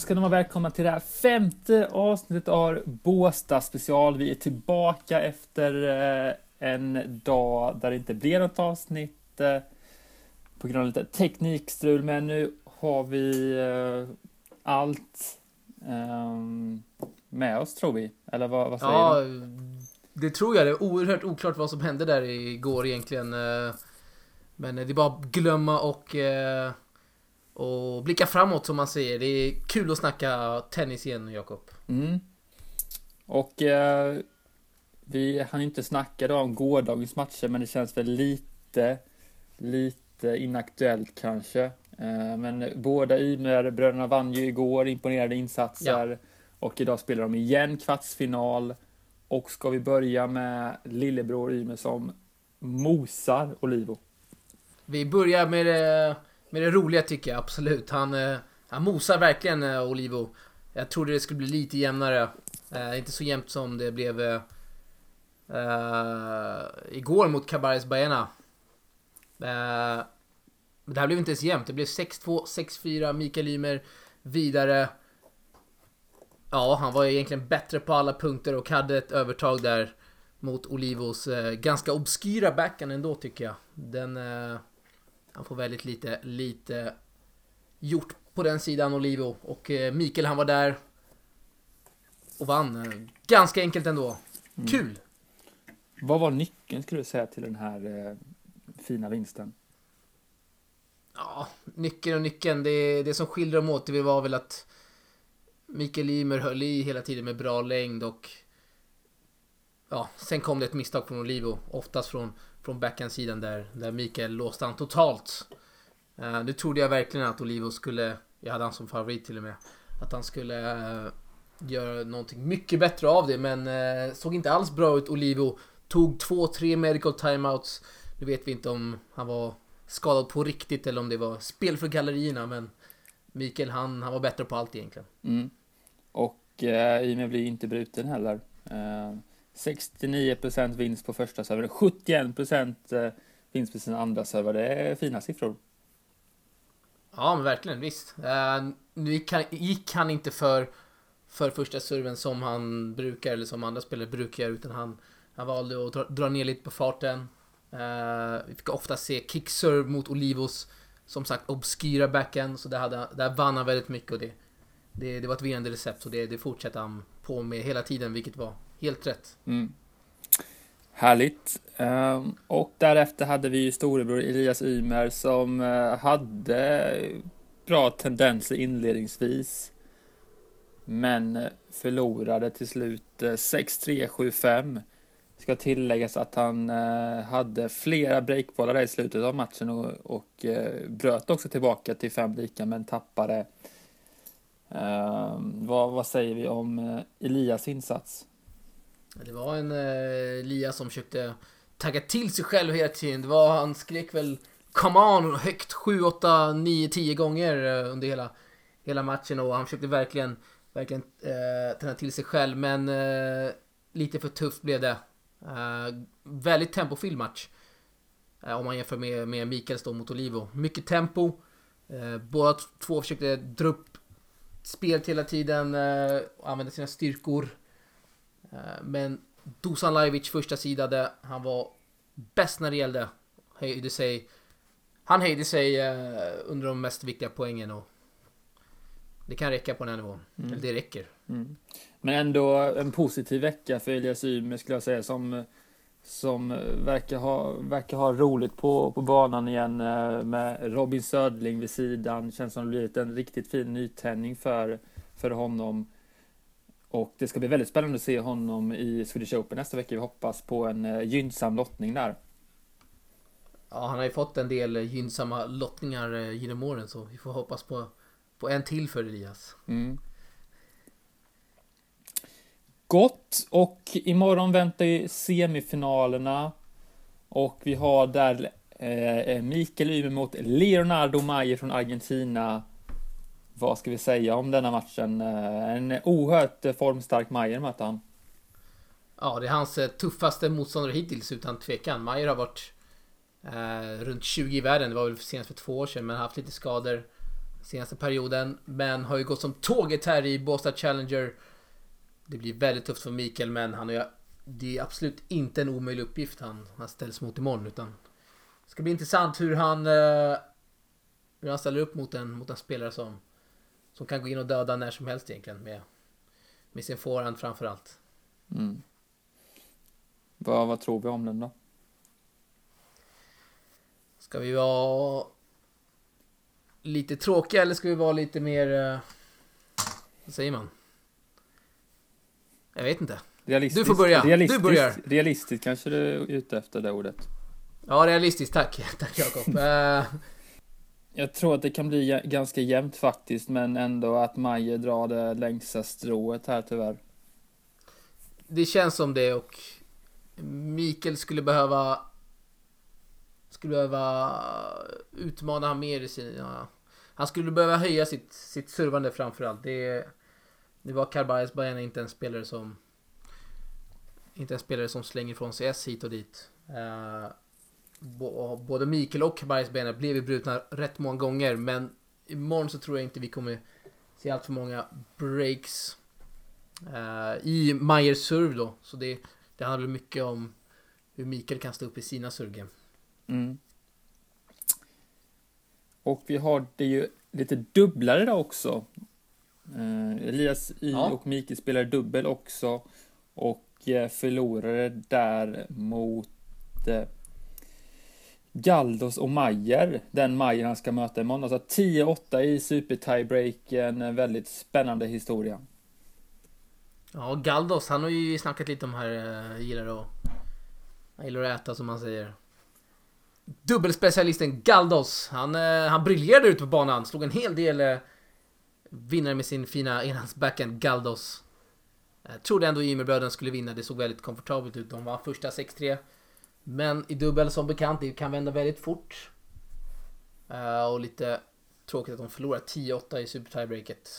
Då ska ni vara välkomna till det här femte avsnittet av Båstad special. Vi är tillbaka efter eh, en dag där det inte blev något avsnitt eh, på grund av lite teknikstrul, men nu har vi eh, allt ehm, med oss tror vi. Eller vad, vad säger Ja, du? det tror jag. Det är oerhört oklart vad som hände där igår egentligen. Men det är bara att glömma och, och blicka framåt som man säger. Det är kul att snacka tennis igen, Jakob. Mm. Och eh, vi hann inte snacka om gårdagens matcher, men det känns väl lite, lite inaktuellt kanske. Eh, men båda Ymer-bröderna vann ju igår, imponerande insatser. Och idag spelar de igen kvartsfinal. Och ska vi börja med lillebror Ymer som mosar Olivo. Vi börjar med det, med det roliga tycker jag, absolut. Han, eh, han mosar verkligen eh, Olivo. Jag trodde det skulle bli lite jämnare. Eh, inte så jämnt som det blev eh, eh, igår mot Cabarres Baena. Eh, men det här blev inte ens jämnt. Det blev 6-2, 6-4, Mikael Ymer vidare. Ja, han var egentligen bättre på alla punkter och hade ett övertag där mot Olivos eh, ganska obskyra backhand ändå tycker jag. Den... Eh, han får väldigt lite, lite gjort på den sidan Olivo. Och eh, Mikael han var där och vann. Ganska enkelt ändå. Kul! Vad var nyckeln skulle du säga till den här eh, fina vinsten? Ja, nyckeln och nyckeln. Det, det som skiljer dem åt det var väl att Mikael Ymer höll i hela tiden med bra längd och ja, sen kom det ett misstag från Olivo. Oftast från, från backhandsidan där, där Mikael låste han totalt. Uh, nu trodde jag verkligen att Olivo skulle, jag hade han som favorit till och med, att han skulle uh, göra någonting mycket bättre av det men uh, såg inte alls bra ut Olivo. Tog två, tre medical timeouts. Nu vet vi inte om han var skadad på riktigt eller om det var spel för gallerierna men Mikael han, han var bättre på allt egentligen. Mm. Och eh, Ymer blir inte bruten heller. Eh, 69% vinst på första servern, 71% eh, vinst på sin andra server. Det är fina siffror. Ja men verkligen, visst. Eh, nu gick han, inte för, för första serven som han brukar eller som andra spelare brukar göra utan han, han valde att dra, dra ner lite på farten. Eh, vi fick ofta se kickserve mot Olivos som sagt obskyra backhand så där, hade, där vann han väldigt mycket och det, det, det var ett vinnande recept och det, det fortsatte han på med hela tiden vilket var helt rätt. Mm. Härligt. Ehm, och därefter hade vi ju storebror Elias Ymer som eh, hade bra tendenser inledningsvis. Men förlorade till slut eh, 6-3, 7-5. Ska tilläggas att han eh, hade flera breakbollar där i slutet av matchen och, och bröt också tillbaka till fem lika men tappade. Ehm, vad, vad säger vi om Elias insats? Det var en eh, Lia som försökte tagga till sig själv hela tiden. Det var, han skrek väl Come on högt 7, 8, 9, 10 gånger eh, under hela, hela matchen och han försökte verkligen, verkligen eh, tända till sig själv men eh, lite för tufft blev det. Eh, väldigt tempofylld match. Eh, om man jämför med, med Mikaels då mot Olivo. Mycket tempo. Eh, båda två försökte dra upp spelet hela tiden eh, och använda sina styrkor. Eh, Men Dusan Lajovic första sidade, han var bäst när det gällde. Höjde sig, han höjde sig eh, under de mest viktiga poängen och det kan räcka på den här nivån. Mm. Det räcker. Mm. Men ändå en positiv vecka för Elias Ymer skulle jag säga som, som verkar, ha, verkar ha roligt på, på banan igen eh, med Robin Södling vid sidan. Känns som det blivit en riktigt fin nytändning för, för honom. Och det ska bli väldigt spännande att se honom i Swedish Open nästa vecka. Vi hoppas på en eh, gynnsam lottning där. Ja, han har ju fått en del gynnsamma lottningar eh, genom åren så vi får hoppas på, på en till för Elias. Mm. Gott och imorgon väntar ju semifinalerna och vi har där eh, Mikael Ymer mot Leonardo Mayer från Argentina. Vad ska vi säga om denna matchen? Eh, en oerhört eh, formstark Mayer mötte han. Ja, det är hans eh, tuffaste motståndare hittills utan tvekan. Mayer har varit eh, runt 20 i världen. Det var väl senast för två år sedan men har haft lite skador. senaste perioden. Men har ju gått som tåget här i Båstad Challenger. Det blir väldigt tufft för Mikael men han är, det är absolut inte en omöjlig uppgift han, han ställs mot imorgon. Utan det ska bli intressant hur han, eh, hur han ställer upp mot en, mot en spelare som, som kan gå in och döda när som helst egentligen. Med, med sin forehand framförallt. Mm. Vad, vad tror vi om den då? Ska vi vara lite tråkiga eller ska vi vara lite mer... eh, Vad säger man? Jag vet inte. Realistiskt, Du får börja. Du Realistiskt, börjar. realistiskt kanske du är ute efter det ordet. Ja, realistiskt. Tack. Tack Jakob. Jag tror att det kan bli ganska jämnt faktiskt, men ändå att Maje drar det längsta strået här tyvärr. det känns som det och Mikael skulle behöva skulle behöva utmana han mer i sina... Han skulle behöva höja sitt, sitt servande framförallt. Det, det var Carvalhas Bajana inte en spelare som... Inte en spelare som slänger ifrån sig S hit och dit. Eh, både Mikael och blev ju brutna rätt många gånger men imorgon så tror jag inte vi kommer se allt för många breaks eh, i Majers serve då. Så det, det handlar mycket om hur Mikael kan stå upp i sina servegame. Mm. Och vi har det ju lite dubblare idag också. Eh, Elias Y Ja. och Mikael spelar dubbel också. Och eh, förlorade där mot eh, Galdos och Mayer, Den Mayer han ska möta imorgon. Alltså 10-8 i super tiebreak, En väldigt spännande historia. Ja, Galdos, han har ju snackat lite om här, eh, gillar att, han gillar att äta som man säger. Dubbelspecialisten Galdos, han, eh, han briljerade ute på banan, slog en hel del eh, vinnare med sin fina enhandsbackhand Galdos. Jag trodde ändå Ymerbröderna skulle vinna, det såg väldigt komfortabelt ut. De var första 6-3. Men i dubbel som bekant, det kan vända väldigt fort. Eh, och lite tråkigt att de förlorar 10-8 i super tiebreaket.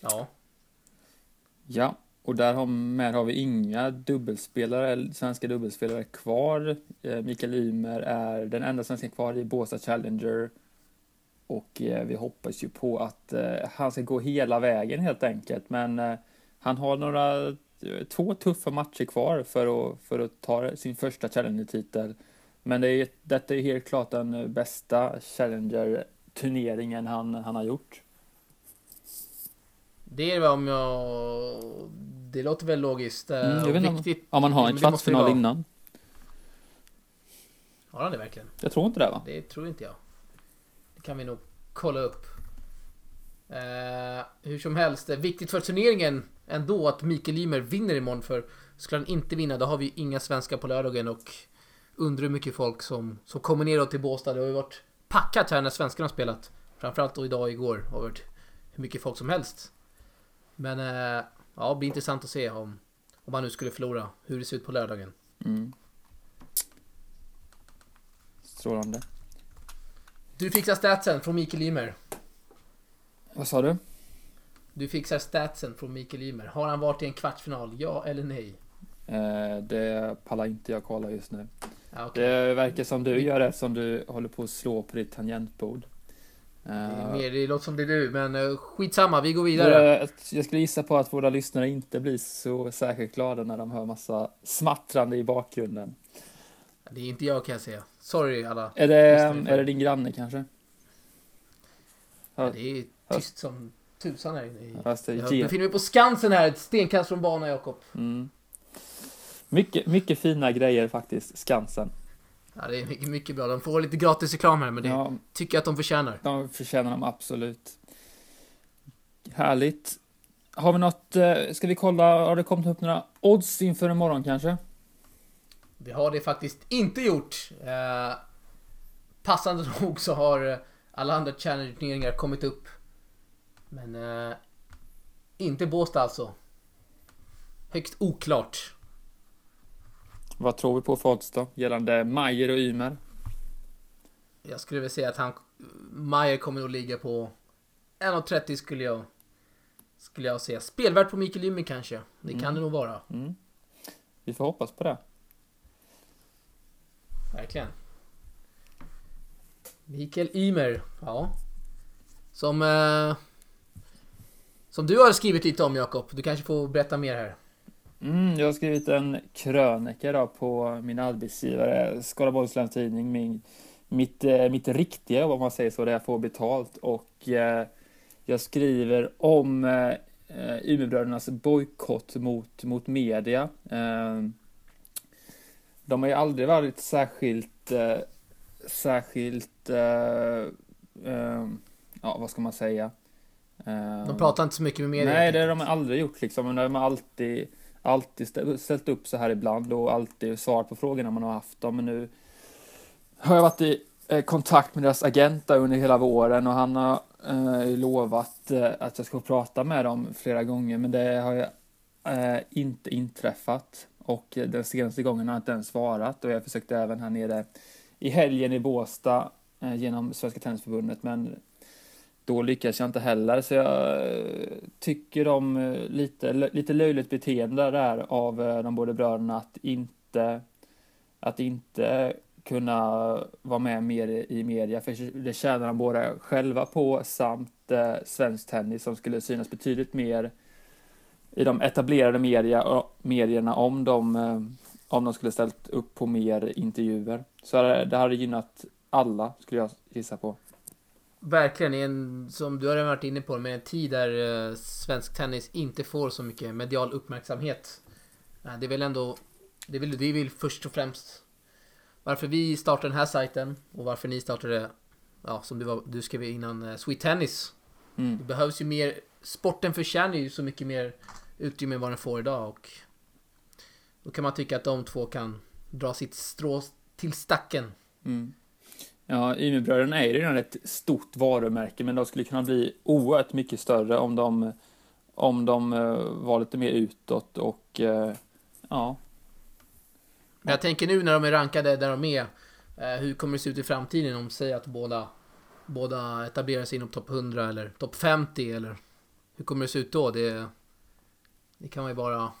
Ja. Ja, och där har, med har vi inga dubbelspelare, svenska dubbelspelare kvar. Eh, Mikael Ymer är den enda svensken kvar i Båstad Challenger. Och eh, vi hoppas ju på att han ska gå hela vägen helt enkelt. Men han har några, två tuffa matcher kvar för att, för att ta sin första Challenger-titel. Men det är, detta är helt klart den eh, bästa Challenger-turneringen han, han har gjort. Det är väl om jag... Det låter väl logiskt. eh, Mm, jag och vet inte om- viktigt. Om man har en kvartsfinal vara. innan. Har han det verkligen? Jag tror inte det va? Det tror inte jag. Det kan vi nog kolla upp. Eh, hur som helst, eh, viktigt för turneringen ändå att Mikael Ymer vinner imorgon för skulle han inte vinna då har vi inga svenskar på lördagen och undrar hur mycket folk som, som kommer ner till Båstad. Det har ju varit packat här när svenskarna har spelat. Framförallt då idag och igår har varit hur mycket folk som helst. Men eh, ja, det blir intressant att se om, om han nu skulle förlora, hur det ser ut på lördagen. Mm. Strålande. Du fixar statsen från Mikael Ymer. Vad sa du? Du fixar statsen från Mikael Ymer. Har han varit i en kvartsfinal? Ja eller nej? Eh, det pallar inte jag kolla just nu. Ja, okej. Det verkar som du gör det som du håller på att slå på ditt tangentbord. Det, är Eh, mer, det låter som det är du, men uh, skitsamma, vi går vidare. våra- jag skulle gissa på att våra lyssnare inte blir så särskilt glada när de hör massa smattrande i bakgrunden. Det är inte jag kan jag säga. Sorry alla. Är det, är det din granne kanske? Ja. Det är tyst som tusan här inne. i- Fast det Jag befinner mig på Skansen här, ett stenkast från banan Jakob. mm. mycket, mycket fina grejer faktiskt, Skansen. Ja, det är mycket, mycket bra. De får lite gratis reklam här, men det Ja, tycker jag att de förtjänar. De förtjänar de absolut. Härligt. Har vi något, eh, ska vi kolla, har det kommit upp några odds inför imorgon kanske? Det har det faktiskt inte gjort. Eh, passande nog så har alla andra Challenger-turneringar kommit upp. Men eh, inte Båstad alltså. Högst oklart. Vad tror vi på för odds då? Gällande Majer och Ymer? Jag skulle väl säga att han... Mayer kommer nog ligga på 1,30 skulle jag... Skulle jag säga. Spelvärt på Mikael Ymer kanske. Det kan det nog vara. Mm. Vi får hoppas på det. Verkligen. Mikael Ymer, ja. Som... Eh, som du har skrivit lite om Jakob. Du kanske får berätta mer här. Mm, jag har skrivit en krönika då på min arbetsgivare Skaraborgs Läns Tidning. Min, mitt, eh, mitt riktiga jobb om man säger så, där jag får betalt. Och eh, jag skriver om eh, eh Umeåbrödernas bojkott mot, mot media. Eh, de har ju aldrig varit särskilt, eh, särskilt, eh, eh, ja vad ska man säga? Eh, de pratar inte så mycket med media. Nej, det har de aldrig gjort liksom. Men de har alltid, alltid ställt upp så här ibland och alltid svarat på frågorna man har haft dem. Men nu har jag varit i eh, kontakt med deras agent under hela våren och han har eh, lovat eh, att jag ska prata med dem flera gånger men det har jag eh, inte inträffat. Och den senaste gången har jag inte ens svarat och jag försökte även här nere i helgen i Båstad eh, genom Svenska Tennisförbundet men då lyckas jag inte heller så jag eh, tycker om eh, lite, lite löjligt beteende där av eh, de båda bröderna att inte att inte kunna vara med mer i media för det tjänar de båda själva på samt eh, svensk tennis som skulle synas betydligt mer i de etablerade media, medierna om de, om de skulle ställt upp på mer intervjuer. Så det hade gynnat alla, skulle jag gissa på. Verkligen, en, som du har redan varit inne på, med en tid där eh, svensk tennis inte får så mycket medial uppmärksamhet. Det är väl ändå, det är väl det vill först och främst varför vi startade den här sajten och varför ni startade, ja som du, var, du skrev innan, uh, Sweet Tennis. Mm. Det behövs ju mer, sporten förtjänar ju så mycket mer utrymme än vad den får idag och då kan man tycka att de två kan dra sitt strå till stacken. Mm. Ja, Umeåbröderna är ju redan ett stort varumärke men de skulle kunna bli oerhört mycket större om de, om de uh, var lite mer utåt och uh, ja, men jag tänker nu när de är rankade där de är. Eh, hur kommer det se ut i framtiden om säg att båda, båda etablerar sig inom topp 100 eller topp 50 eller hur kommer det se ut då? Det, det kan man ju bara...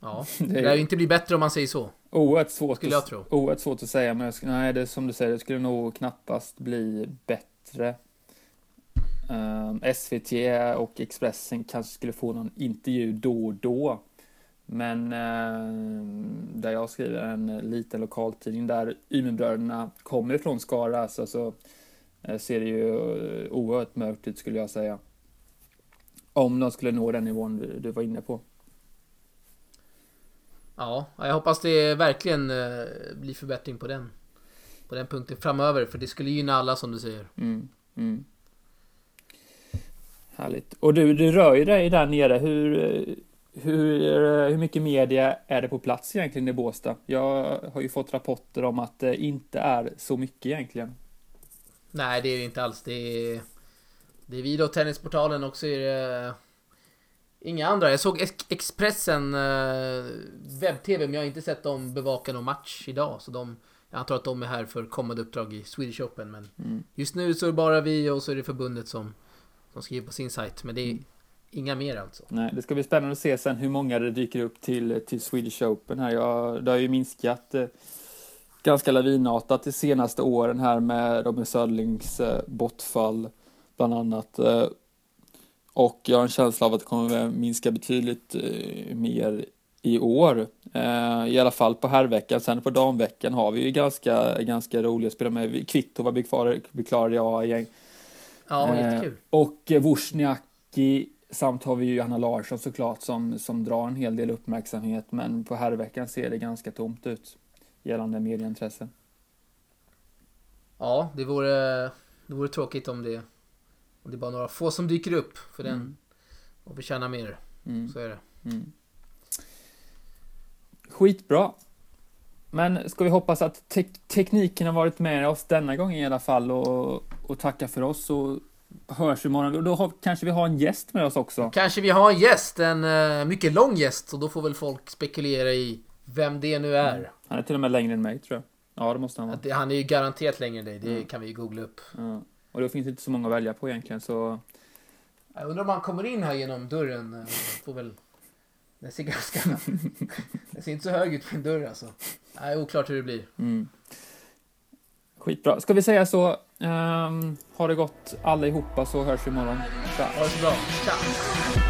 Ja, det lär ju inte bli bättre om man säger så. Oerhört svårt, skulle jag tro. Oerhört svårt att säga, men jag, nej, det som du säger, det skulle nog knappast bli bättre. Um, ehm, SVT och Expressen kanske skulle få någon intervju då och då. Men eh, där jag skriver en liten lokaltidning där Ymerbröderna kommer ifrån Skara så, så eh, ser det ju oerhört mörkt ut skulle jag säga. Om de skulle nå den nivån du, du var inne på. Ja, jag hoppas det verkligen eh, blir förbättring på den, på den punkten framöver. För det skulle gynna alla som du säger. Mm, mm. Härligt. Och du, du rör ju dig där nere. Hur, hur, hur mycket media är det på plats egentligen i Båstad? Jag har ju fått rapporter om att det inte är så mycket egentligen. Nej, det är det inte alls. Det är, det är vi då, Tennisportalen också är det inga andra. Jag såg Expressen eh, webb-tv, men jag har inte sett dem bevaka någon match idag. Så de, jag antar att de är här för kommande uppdrag i Swedish Open. Men mm. just nu så är det bara vi och så är det förbundet som, som skriver på sin sajt. Men det är mm. Inga mer alltså? Nej, det ska bli spännande att se sen hur många det dyker upp till, till Swedish Open här. Jag, det har ju minskat eh, ganska lavinartat de senaste åren här med Robin Söderlings eh, bortfall bland annat. Och jag har en känsla av att det kommer minska betydligt eh, mer i år. Eh, I alla fall på herrveckan. Sen på damveckan har vi ju ganska, ganska roliga spelare med. Kvitto var blir klar i A-gäng. Ja, jättekul. Eh, och Wozniacki Samt har vi ju Anna Larsson såklart som, som drar en hel del uppmärksamhet men på herrveckan ser det ganska tomt ut gällande medieintresse. Ja, det vore, det vore tråkigt om det, om det är bara några få som dyker upp för den mm. och förtjänar mer. Mm. Så är det. Mm. Skitbra. Men ska vi hoppas att te tekniken har varit med oss denna gången i alla fall och, och tacka för oss och hörs imorgon. Och då har, kanske vi har en gäst med oss också. Kanske vi har en gäst, en uh, mycket lång gäst. Och då får väl folk spekulera i vem det nu är. Mm. Han är till och med längre än mig tror jag. Ja, det måste han vara. Det, han är ju garanterat längre än dig. Det mm. kan vi ju googla upp. Ja. Och då finns det inte så många att välja på egentligen så... Jag undrar om han kommer in här genom dörren. Eh, får väl... Den ser ganska... den ser inte så hög ut på en dörr alltså. Nej, oklart hur det blir. Mm. Skitbra. Ska vi säga så? Um, ha det gott allihopa så hörs vi imorgon. Tja. Ha det så bra. Tja!